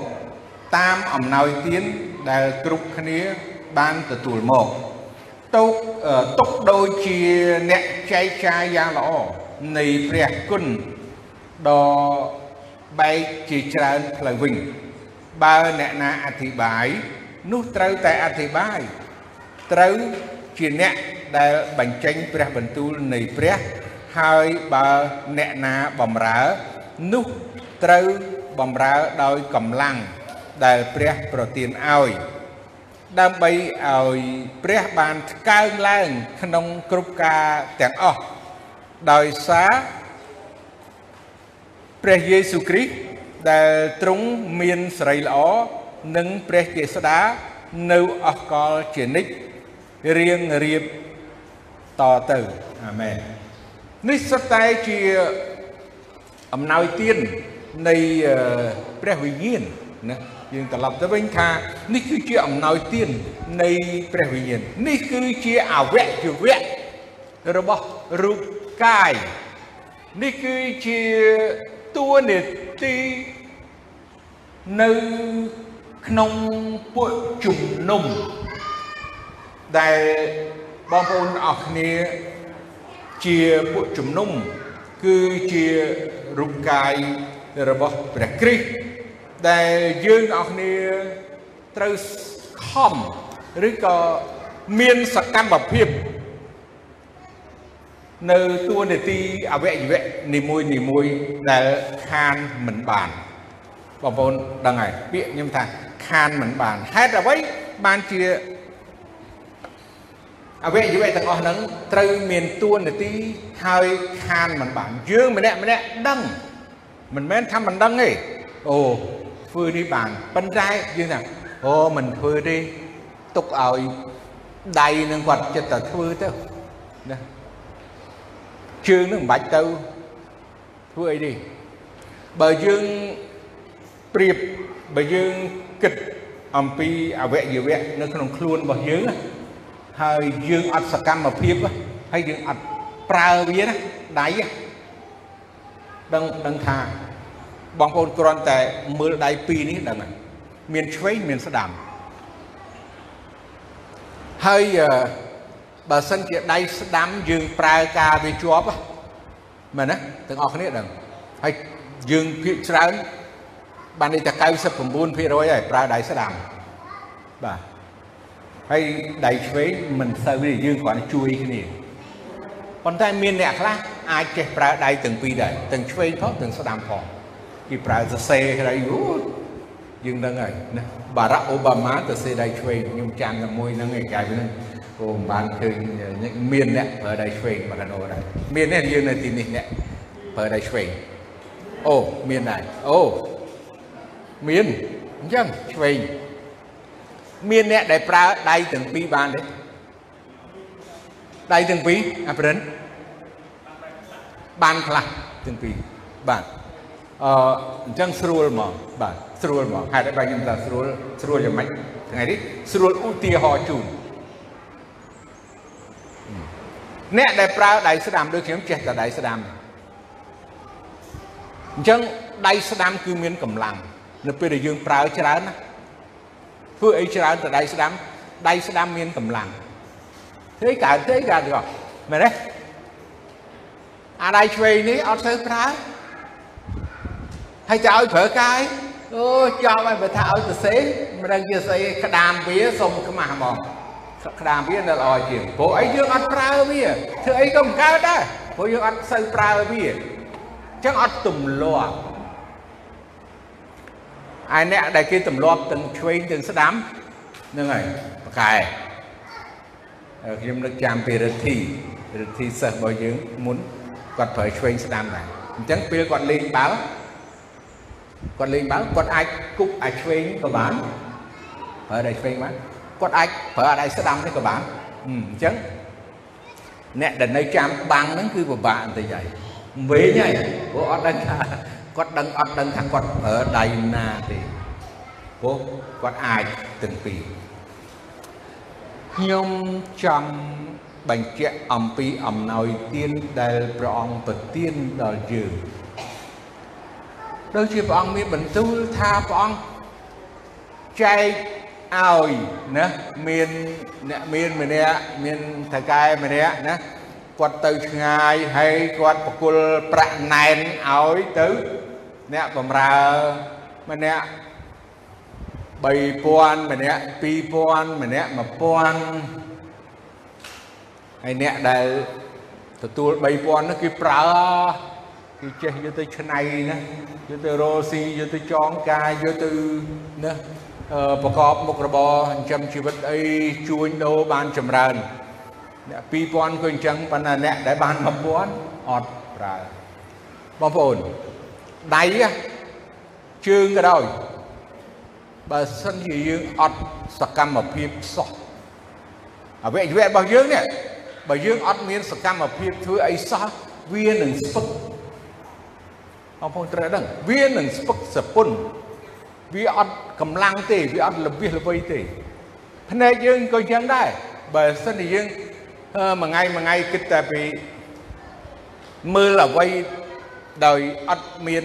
តាមអំណោយទានដែលគ្រប់គ្នាបានទទួលមកទុកទុកដូចជាអ្នកចែកចាយយ៉ាងល្អនៃព្រះគុណដ៏បែកជាច្រើនផ្លូវវិញបើអ្នកណាអធិប្បាយនោះត្រូវតែអធិប្បាយត្រូវជាអ្នកដែលបញ្ចេញព្រះបន្ទូលនៃព្រះហើយបើអ្នកណាបំរើ នោះត្រូវបំរើដោយកម្លាំងដែលព្រះប្រទានឲ្យដើម្បីឲ្យព្រះបានថ្កើងឡើងក្នុងគ្រប់ការទាំងអស់ដោយសារព្រះយេស៊ូវគ្រីស្ទដែលទ្រង់មានសេរីល្អនិងព្រះចេស្តានៅអស់កលជានិច្ចរៀងរៀបតទៅអាមែននេះសុទ្ធតែជា អំណោយទាននៃព្រះវិញ្ញាណណាយើងត្រឡប់ទៅវិញថានេះគឺជាអំណោយទាននៃព្រះវិញ្ញាណនេះគឺជាអវយវៈរបស់រូបកាយនេះគឺជាតួនាទីនៅក្នុងពួកជំនុំដែលបងប្អូនអស់គ្នាជាពួកជំនុំគឺជា រូបកាយរបស់ព្រះគ្រីស្ទដែលយើងអស់គ្នាត្រូវខំឬក៏មានសកម្មភាពនៅតួនាទីអវយវៈនីមួយនីមួយដែលខានមិនបានបងប្អូនដឹងហើយពាក្យខ្ញុំថាខានមិនបានហេតុអ្វីបានជា អវយវៈទាំងអស់ហ្នឹងត្រូវមានតួនាទីហើយខានមិនបានយើងម្នាក់ម្នាក់ដឹងមិនមែនថាមិនដឹងទេអូធ្វើនេះបានប៉ុន្តែយើងថាអូមិនធ្វើទេទុកឲ្យដៃនឹងគាត់ចិត្តតែធ្វើទៅណាជើងនឹងមិនបាច់ទៅធ្វើអីទេបើយើងប្រៀបបើយើងគិតអំពីអវយវៈនៅក្នុងខ្លួនរបស់យើង ហើយយើងអត់សកម្មភាពហើយយើងអត់ប្រើវាណាដៃដឹងដឹងថាបងប្អូនគ្រាន់តែមើលដៃពីរនេះដឹងហើយមានឆ្វេងមានស្ដាំហើយបើសិនជាដៃស្ដាំយើងប្រើការវាជាប់មែនណាទាំងអស់គ្នាដឹងហើយយើងភាកច្រើនបានន័យថា99%ហើយប្រើដៃស្ដាំបាទ ហើយដៃឆ្វេងមិនសូវទេយើងគ្រាន់តែជួយគ្នាប៉ុន្តែមានអ្នកខ្លះអាចចេះប្រើដៃទាំងពីរដែរទាំងឆ្វេងផងទាំងស្ដាំផងគេប្រើសរសេរក្រៃអូយើងដឹងហើយណាបារ៉ាក់អូបាម៉ាទៅសេដៃឆ្វេងខ្ញុំចាំតែមួយហ្នឹងឯងកាយហ្នឹងអូមិនបានឃើញមានអ្នកប្រើដៃឆ្វេងមកកណោដែរមានអ្នកយើងនៅទីនេះអ្នកប្រើដៃឆ្វេងអូមានដែរអូមានអញ្ចឹងឆ្វេង មានអ្នកដែលប្រើដៃទាំងពីរបានទេដៃទាំងពីរអាប្រិនបានខ្លះទាំងពីរបាទអឺអញ្ចឹងស្រួលហ្មងបាទស្រួលហ្មងហេតុអីបាទខ្ញុំថាស្រួលស្រួលយ៉ាងម៉េចថ្ងៃនេះស្រួលឧទាហរណ៍ជូនអ្នកដែលប្រើដៃស្ដាំដូចខ្ញុំចេះតែដៃស្ដាំអញ្ចឹងដៃស្ដាំគឺមានកម្លាំងនៅពេលដែលយើងប្រើច្រើនណា ធ្វើអីច្រើនតែដៃស្ដាំដៃស្ដាំមានកម្លាំងធ្វើអីកើតធ្វើអីកើតទេមែនទេអាដៃឆ្វេងនេះអត់ទៅប្រើហើយจะឲ្យប្រើកាយអូចង់ឲ្យបើថាឲ្យសរសេរមិនដឹងជាស្អីក្តាមវាសុំខ្មាស់ហ្មងក្តាមវានៅល្អជាងព្រោះអីយើងអត់ប្រើវាធ្វើអីក៏មិនកើតដែរព្រោះយើងអត់សូវប្រើវាអញ្ចឹងអត់ទម្លាប់ ឯអ្នកដែលគេទម្លាប់ទាំងឆ្វេងទាំងស្ដាំហ្នឹងហើយប្រកែខ្ញុំនឹកចាំពីរិទ្ធីរិទ្ធីសិស្សរបស់យើងមុនគាត់ប្រើឆ្វេងស្ដាំដែរអញ្ចឹងពេលគាត់លេងបាល់គាត់លេងបាល់គាត់អាចគប់អាចឆ្វេងក៏បានប្រើដៃឆ្វេងបានគាត់អាចប្រើដៃស្ដាំនេះក៏បានអញ្ចឹងអ្នកដែលនៅចាំបាំងហ្នឹងគឺពិបាកបន្តិចហើយវែងហើយព្រោះអត់ដឹងថា គាត់ដឹងអត់ដឹងថាគាត់ប្រើដៃណាទេព្រោះគាត់អាចទាំងពីរខ្ញុំចង់បញ្ជាក់អំពីអំណោយទានដែលព្រះអង្គប្រទានដល់យើងដូចជាព្រះអង្គមានបន្ទូលថាព្រះអង្គចែកឲ្យណាមានអ្នកមានម្នាក់មានថកែម្នាក់ណាគាត់ទៅឆ្ងាយហើយគាត់បកុលប្រាក់ណែនឲ្យទៅ អ្នកបំរើម្នាក់3000ម្នាក់2000ម្នាក់1000ហើយអ្នកដែលទទួល3000នោះគឺប្រើគឺចេះយកទៅឆ្នៃណាយកទៅរោស៊ីយកទៅចងកាយយកទៅណាអប្រកបមុខរបរចិញ្ចឹមជីវិតអីជួញដូរបានចម្រើនអ្នក2000ក៏អញ្ចឹងប៉ុន្តែអ្នកដែលបាន1000អត់ប្រើបងប្អូន ដៃជើងក៏ដោយបើសិនជាយើងអត់សកម្មភាពសោះអវយវៈរបស់យើងនេះបើយើងអត់មានសកម្មភាពធ្វើអីសោះវានឹងស្ពឹកបងប្អូនត្រូវដឹងវានឹងស្ពឹកសពុនវាអត់កម្លាំងទេវាអត់ល្បៀសល្បីទេភ្នែកយើងក៏អញ្ចឹងដែរបើសិនជាយើងមួយថ្ងៃមួយថ្ងៃគិតតែពីមើលអ្វី ដោយអត់មាន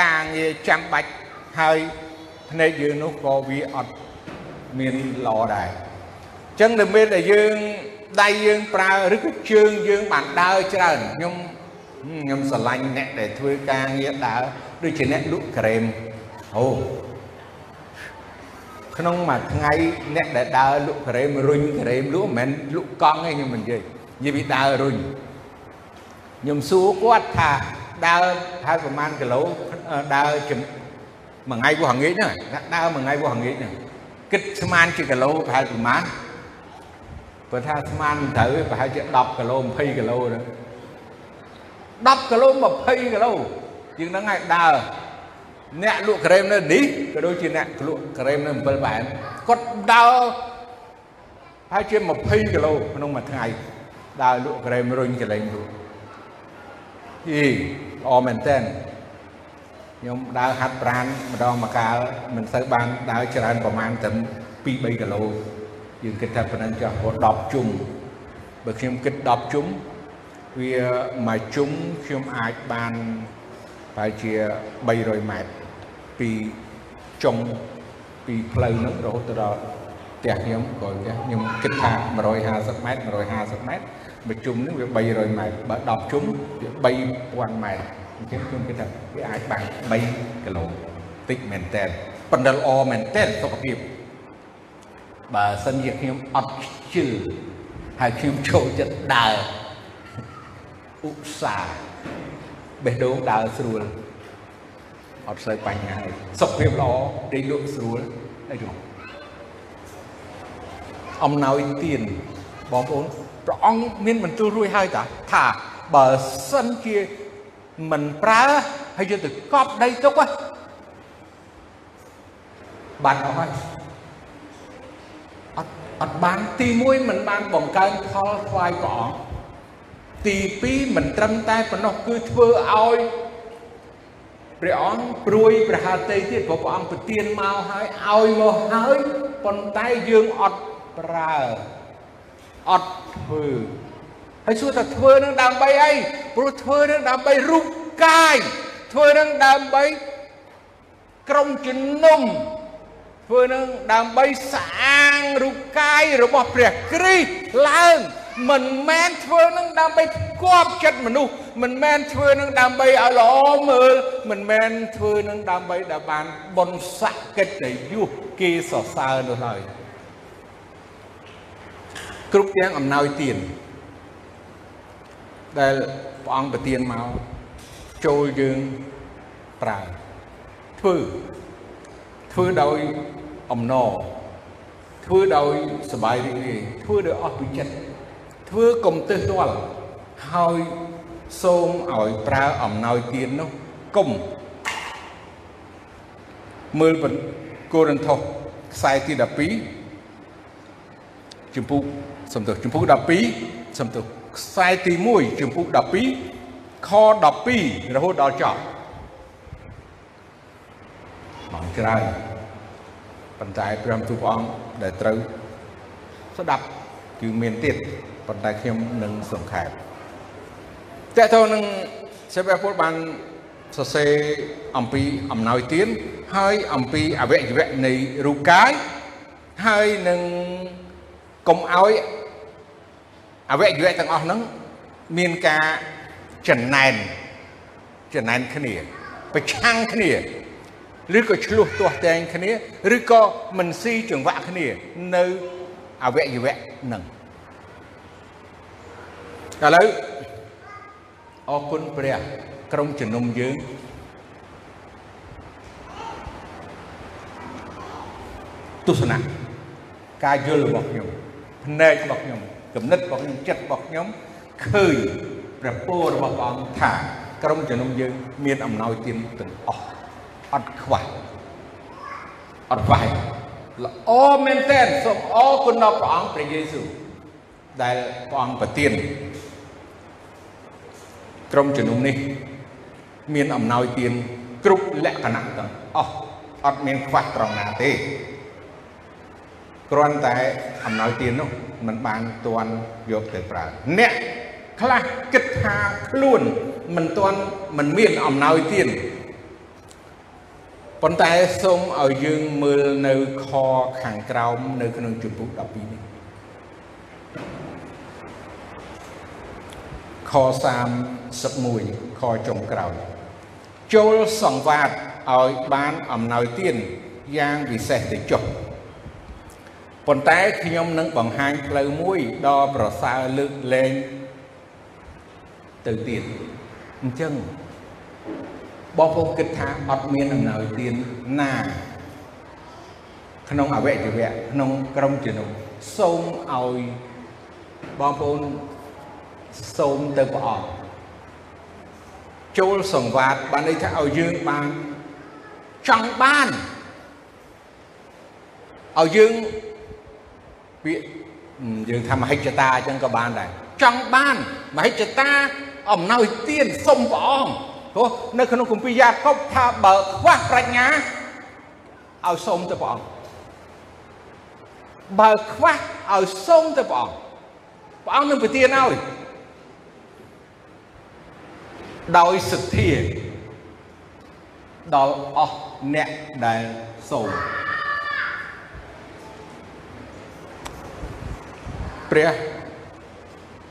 ការងារចាំបាច់ហើយភ្នែកយើងនោះក៏វាអត់មានល្អដែរអញ្ចឹងនៅពេលដែលយើងដៃយើងប្រើឬក៏ជើងយើងបានដើរច្រើនខ្ញុំខ្ញុំស្រឡាញ់អ្នកដែលធ្វើការងារដើរដូចជាអ្នកលក់ក្រែមអូក្នុងមួយថ្ងៃអ្នកដែលដើរលក់ក្រែមរុញក្រែមលក់មិនមែនលក់កង់ទេខ្ញុំមិននិយាយនិយាយពីដើររុញខ្ញុំសួរគាត់ថា ដើរហើយប្រហែលគីឡូដើរមួយថ្ងៃពោះងាយហ្នឹងដើរមួយថ្ងៃពោះងាយហ្នឹងគិតស្មានជាគីឡូប្រហែលប្រហែលបើថាស្មានមិនត្រូវប្រហែលជា10គីឡូ20គីឡូហ្នឹង10គីឡូ20គីឡូជាងហ្នឹងហើយដើរអ្នកលក់ក្រែមនៅនេះក៏ដូចជាអ្នកលក់ក្រែមនៅ7បែនគាត់ដើរហើយជា20គីឡូក្នុងមួយថ្ងៃដើរលក់ក្រែមរុញកលែងលក់អី អមែនតើខ្ញុំដើរហាត់ប្រានម្ដងមួយកាលមិនសូវបានដើរច្រើនប្រហែលតែ2 3គីឡូយើងគិតថាប៉ុណ្ណឹងចុះព្រោះ10ជុំបើខ្ញុំគិត10ជុំវាមួយជុំខ្ញុំអាចបានប្រហែលជា300ម៉ែត្រពីចុងពីផ្លូវហ្នឹងរហូតដល់ផ្ទះខ្ញុំក៏ផ្ទះខ្ញុំគិតថា150ម៉ែត្រ150ម៉ែត្រ មួយជុំហ្នឹងវា300ម៉ែត្របើ10ជុំវា3000ម៉ែត្រអញ្ចឹងខ្ញុំគិតថាវាអាចបាន3គីឡូតិចមែនតើប៉ុន្តែល្អមែនតើសុខភាពបើសិនជាខ្ញុំអត់ជឿហើយខ្ញុំចូលចិត្តដើរឧស្សាហ៍បេះដូងដើរស្រួលអត់សូវបញ្ហាសុខភាពល្អដេកលក់ស្រួលអីនោះអំណោយទានបងប្អូន ព្រះអង្គមានបន្ទូលរួចហើយតាថាបើសិនជាមិនប្រើហើយយកទៅកប់ដីទុកបាត់អស់ហើយអត់អត់បានទី1មិនបានបង្កើនផលថ្វាយព្រះអង្គទី2មិនត្រឹមតែប៉ុណ្ណោះគឺធ្វើឲ្យព្រះអង្គព្រួយប្រហាតីទៀតព្រោះព្រះអង្គប្រទានមកហើយឲ្យមកហើយប៉ុន្តែយើងអត់ប្រើអត់ ធ្វើហើយសួរថាធ្វើនឹងដើម្បីអីព្រោះធ្វើនឹងដើម្បីរូបកាយធ្វើនឹងដើម្បីក្រុមជំនុំធ្វើនឹងដើម្បីស្អាងរូបកាយរបស់ព្រះគ្រីស្ទឡើងមិនមែនធ្វើនឹងដើម្បីគប់ចិត្តមនុស្សមិនមែនធ្វើនឹងដើម្បីឲ្យល្អមើលមិនមែនធ្វើនឹងដើម្បីដែលបានបុណ្យស័ក្តិកិត្តិយសគេសរសើរនោះឡើយ គ្រប់ទាំងអំណោយទានដែលព្រះអង្គប្រទានមកចូលយើងប្រើធ្វើធ្វើដោយអំណរធ្វើដោយសบายរីករាយធ្វើដោយអស់ពីចិត្តធ្វើកុំទើសទាល់ហើយសូមឲ្យប្រើអំណោយទាននោះគុំមើលកូរិនថូសខ្សែទី12ជំពូក សំទោសជំពូក12សំទោសខ្សែទី1ជំពូក12ខ12រហូតដល់ចប់បងច្រើនប៉ុន្តែព្រះទូព្រះអង្គដែលត្រូវស្ដាប់គឺមានទៀតប៉ុន្តែខ្ញុំនឹងសង្ខេបតើតើនឹងសេវាពលបានសរសេរអំពីអំណោយទានហើយអំពីអវយវៈនៃរូបកាយហើយនឹងកុំឲ្យ អវយវៈទាំងអស់ហ្នឹងមានការចំណែនចំណែនគ្នា ប្រឆាំងគ្នាឬក៏ឆ្លោះទាស់តែងគ្នាឬក៏មិនស៊ីចង្វាក់គ្នានៅអវយវៈហ្នឹងឥឡូវអរគុណព្រះក្រុមជំនុំយើងទស្សនៈការយល់របស់ខ្ញុំភ្នែករបស់ខ្ញុំ គំនិតរបស់ខ្ញុំចិត្តរបស់ខ្ញុំឃើញព្រះពររបស់ព្រះអង្គថា ក្រុមជំនុំយើង មានអំណោយទានទាំងអស់អត់ខ្វះអត់វាយល្អមែនទែនសូមអរគុណដល់ព្រះអង្គព្រះយេស៊ូវដែលព្រះអង្គប្រទានក្រុមជំនុំនេះ មានអំណោយទានគ្រប់លក្ខណៈទាំងអស់អត់មានខ្វះត្រង់ណាទេគ្រាន់តែអំណោយទាននោះ มันបានទាន់យកទៅប្រើអ្នកខ្លះគិតថាខ្លួនមិនទាន់មិនមានអំណោយទានប៉ុន្តែសូមឲ្យយើងមើលនៅខខាងក្រោមនៅក្នុងជំពូក12នេះខ31ខចុងក្រោយចូលសង្វាតឲ្យបានអំណោយទានយ៉ាងពិសេសទៅចុះ ប៉ុន្តែខ្ញុំនឹងបង្ហាញផ្លូវមួយដ៏ប្រសើរលើកលែងទៅទៀតអញ្ចឹងបងប្អូនគិតថាអត់មានអំណោយទានណា ក្នុងអវយវៈក្នុងក្រុមជំនុំសូមឲ្យបងប្អូនសូមទៅព្រះអង្គចូលសង្វាតបានន័យថាឲ្យយើងបានចង់បានឲ្យយើង ពាក្យយើងថាមហិច្ឆតាអញ្ចឹងក៏បានដែរចង់បានមហិច្ឆតាអំណោយទានសុំព្រះអង្គព្រោះនៅក្នុងគម្ពីរយ៉ាកុបថាបើខ្វះប្រាជ្ញាឲ្យសុំទៅព្រះអង្គបើខ្វះឲ្យសុំទៅព្រះអង្គព្រះអង្គនឹងប្រទានឲ្យដោយសទ្ធាដល់អស់អ្នកដែលសូម ព្រះ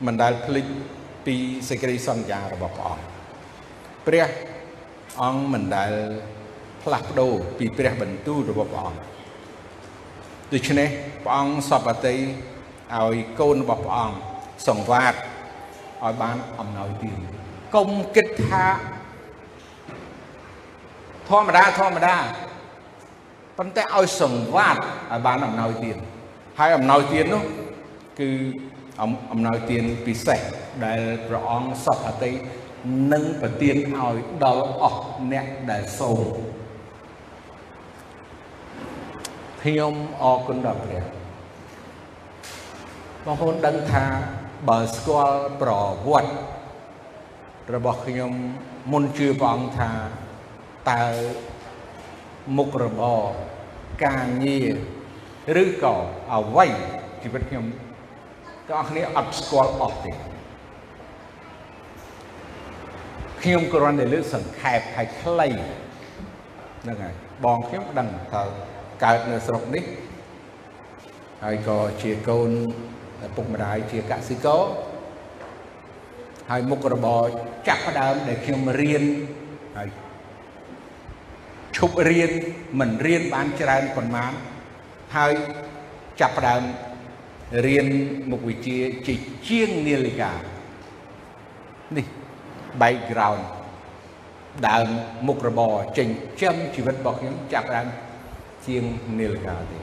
មិនដែលភ្លេចពីសេចក្តីសន្យារបស់ព្រះអង្គព្រះអង្គមិនដែលផ្លាស់ប្ដូរពីព្រះបន្ទូលរបស់ព្រះអង្គដូច្នេះព្រះអង្គសពតិឲ្យកូនរបស់ព្រះអង្គសង្វាតឲ្យបានអំណោយទានកុំគិតថាធម្មតាធម្មតាប៉ុន្តែឲ្យសង្វាតឲ្យបានអំណោយទានហើយអំណោយទាននោះ គឺអំណោយទានពិសេសដែលព្រះអង្គសពអតិនឹងប្រទានឲ្យដល់អស់អ្នកដែលសូមខ្ញុំអរគុណដល់ព្រះបងប្អូនដឹងថាបើស្គាល់ប្រវត្តិរបស់ខ្ញុំមុនជឿព្រះអង្គថាតើមុខរបរការងារឬក៏អ្វីជីវិតខ្ញុំ ទាំងអស់គ្នាអត់ស្គាល់អស់ទេខ្ញុំគ្រាន់តែលើកសង្ខេបហើយខ្លីហ្នឹងហើយបងខ្ញុំដឹងថាកើតនៅស្រុកនេះហើយក៏ជាកូនឪពុកម្ដាយជាកសិករហើយមុខរបរចាប់ផ្ដើមដែលខ្ញុំរៀនហើយឈប់រៀនមិនរៀនបានច្រើនប៉ុន្មានហើយចាប់ផ្ដើម រៀនមុខវិជ្ជាជាជាងនាឡិកានេះ background ដើមមុខរបរចិញ្ចឹមជីវិតរបស់ខ្ញុំចាប់ដើមជាងនាឡិកាទេ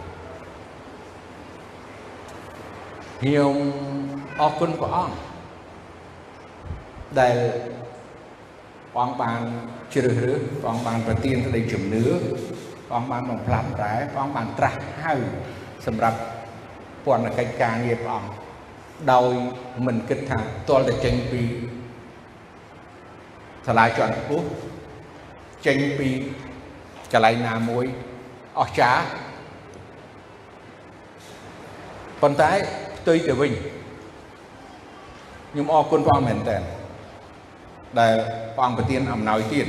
ខ្ញុំអរគុណព្រះអង្គដែលព្រះអង្គបានជ្រើសរើសព្រះអង្គបានប្រទានក្តីជំនឿព្រះអង្គបានបំផ្លាប់តែព្រះអង្គបានត្រាស់ហៅសម្រាប់ ពន្ធកិច្ចការងារព្រះអង្គដោយមិនគិតថាទាល់តែចេញពីសាលាជាន់ខ្ពស់ចេញពីកន្លែងណាមួយអស្ចារ្យប៉ុន្តែផ្ទុយទៅវិញខ្ញុំអរគុណព្រះអង្គមែនតើដែលព្រះអង្គប្រទានអំណោយទាន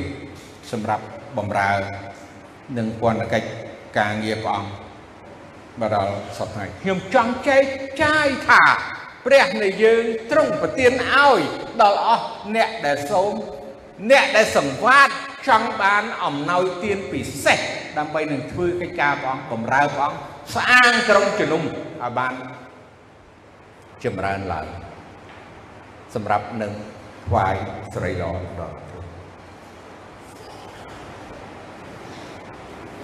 សម្រាប់បំរើនឹងពន្ធកិច្ចការងារព្រះអង្គ មកដល់សពថ្ងៃខ្ញុំចង់ចែកចាយថាព្រះនៃយើងទ្រង់ប្រទានឲ្យដល់អស់អ្នកដែលសូមអ្នកដែលសង្វាតចង់បានអំណោយទានពិសេសដើម្បីនឹងធ្វើកិច្ចការព្រះអង្គបម្រើព្រះអង្គស្អាងក្រុងជំនុំឲ្យបានចម្រើនឡើងសម្រាប់នឹងថ្វាយស្រីល្អដល់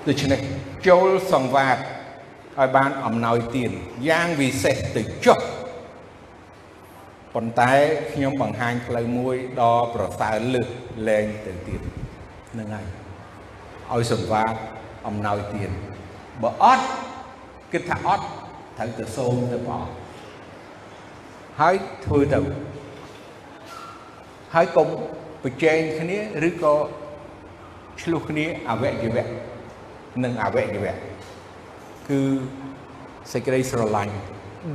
ដូច្នេះចូលសង្វាត ឲ្យបានអំណោយទានយ៉ាងវិសេសទៅចុះប៉ុន្តែខ្ញុំបង្ហាញផ្លូវមួយដ៏ប្រសើរលើសលែងទៅទៀតនឹងហើយឲ្យសម្វាតអំណោយទានបើអត់គិតថាអត់ត្រូវទៅសូមទៅព្រះអង្គហើយធ្វើទៅហើយកុំប្រជែងគ្នាឬក៏ឆ្លោះគ្នាអវយវៈនិងអវយវៈ គឺសេចក្តីស្រឡាញ់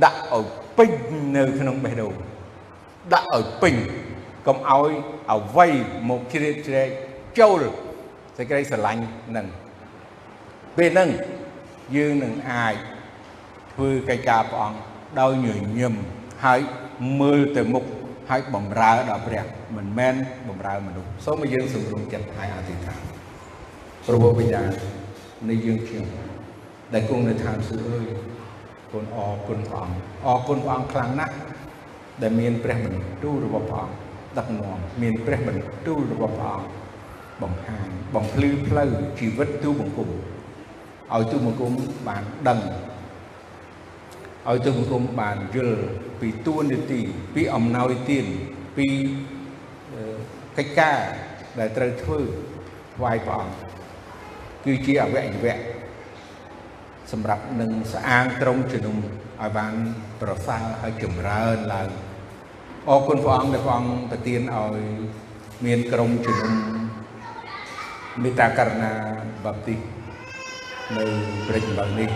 ដាក់ឲ្យពេញនៅក្នុងបេះដូងដាក់ឲ្យពេញកុំឲ្យអវ័យមកជ្រៀតជ្រែកចូលសេចក្តីស្រឡាញ់នឹងពេលហ្នឹងយើងនឹងអាចធ្វើកិច្ចការព្រះអង្គដោយញញឹមហើយមើលទៅមុខហើយបំរើដល់ព្រះមិនមែនបំរើមនុស្សសូមឲ្យយើងសម្រុំចិត្តហើយអធិដ្ឋានព្រះវិញ្ញាណនៃយើងខ្ញុំ ដែលគង់នៅឋានសួគ៌អើយគុណអរគុណព្រះអង្គអរគុណព្រះអង្គខ្លាំងណាស់ដែលមានព្រះបន្ទូលរបស់ព្រះអង្គដឹកនាំមានព្រះបន្ទូលរបស់ព្រះអង្គបង្ហាញបំភ្លឺផ្លូវជីវិតទូបង្គំឲ្យទូបង្គំបានដឹងឲ្យទូបង្គំបានយល់ពីទួនាទីពីអំណោយទានពីកិច្ចការដែលត្រូវធ្វើថ្វាយព្រះអង្គគឺជាអវយវៈ សម្រាប់នឹងស្អាងត្រង់ជំនុំឲ្យបានប្រសើរហើយចម្រើនឡើងអរគុណព្រះអង្គដែលព្រះអង្គប្រទានឲ្យមានក្រុមជំនុំមេត្តាករណាបាប់ទីនៅព្រឹកម្លឹងនេះ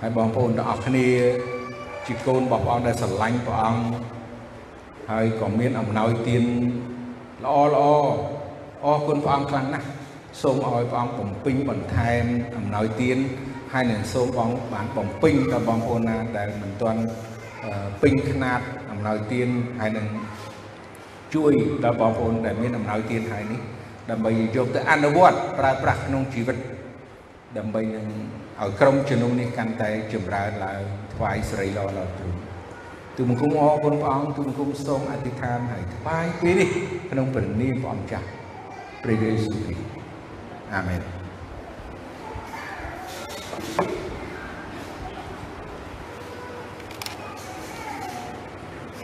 ហើយបងប្អូនទាំងអស់គ្នា ជាកូនរបស់ព្រះអង្គដែលស្រឡាញ់ព្រះអង្គហើយក៏មានអំណោយទានល្អល្អអរគុណព្រះអង្គខ្លាំងណាស់ សូមឲ្យព្រះអង្គបំពេញបន្ថែមអំណោយទានហើយនឹងសូមបងបានបំពេញដល់បងប្អូនណាដែលមិនទាន់ពេញຂະຫນាតអំណោយទានហើយនឹងជួយដល់បងប្អូនដែលមានអំណោយទានហើយនេះដើម្បីយកទៅអនុវត្តប្រើប្រាស់ក្នុងជីវិតដើម្បីនឹងឲ្យក្រុមជំនុំនេះកាន់តែចម្រើនឡើងថ្វាយសិរីល្អដល់ទ្រង់ទូបង្គំអរគុណព្រះអង្គទូបង្គំសូមអធិដ្ឋានឲ្យថ្វាយពេលនេះក្នុងព្រះនាមព្រះអង្គចាស់ព្រះយេស៊ូវគ្រីស្ទ អាមែន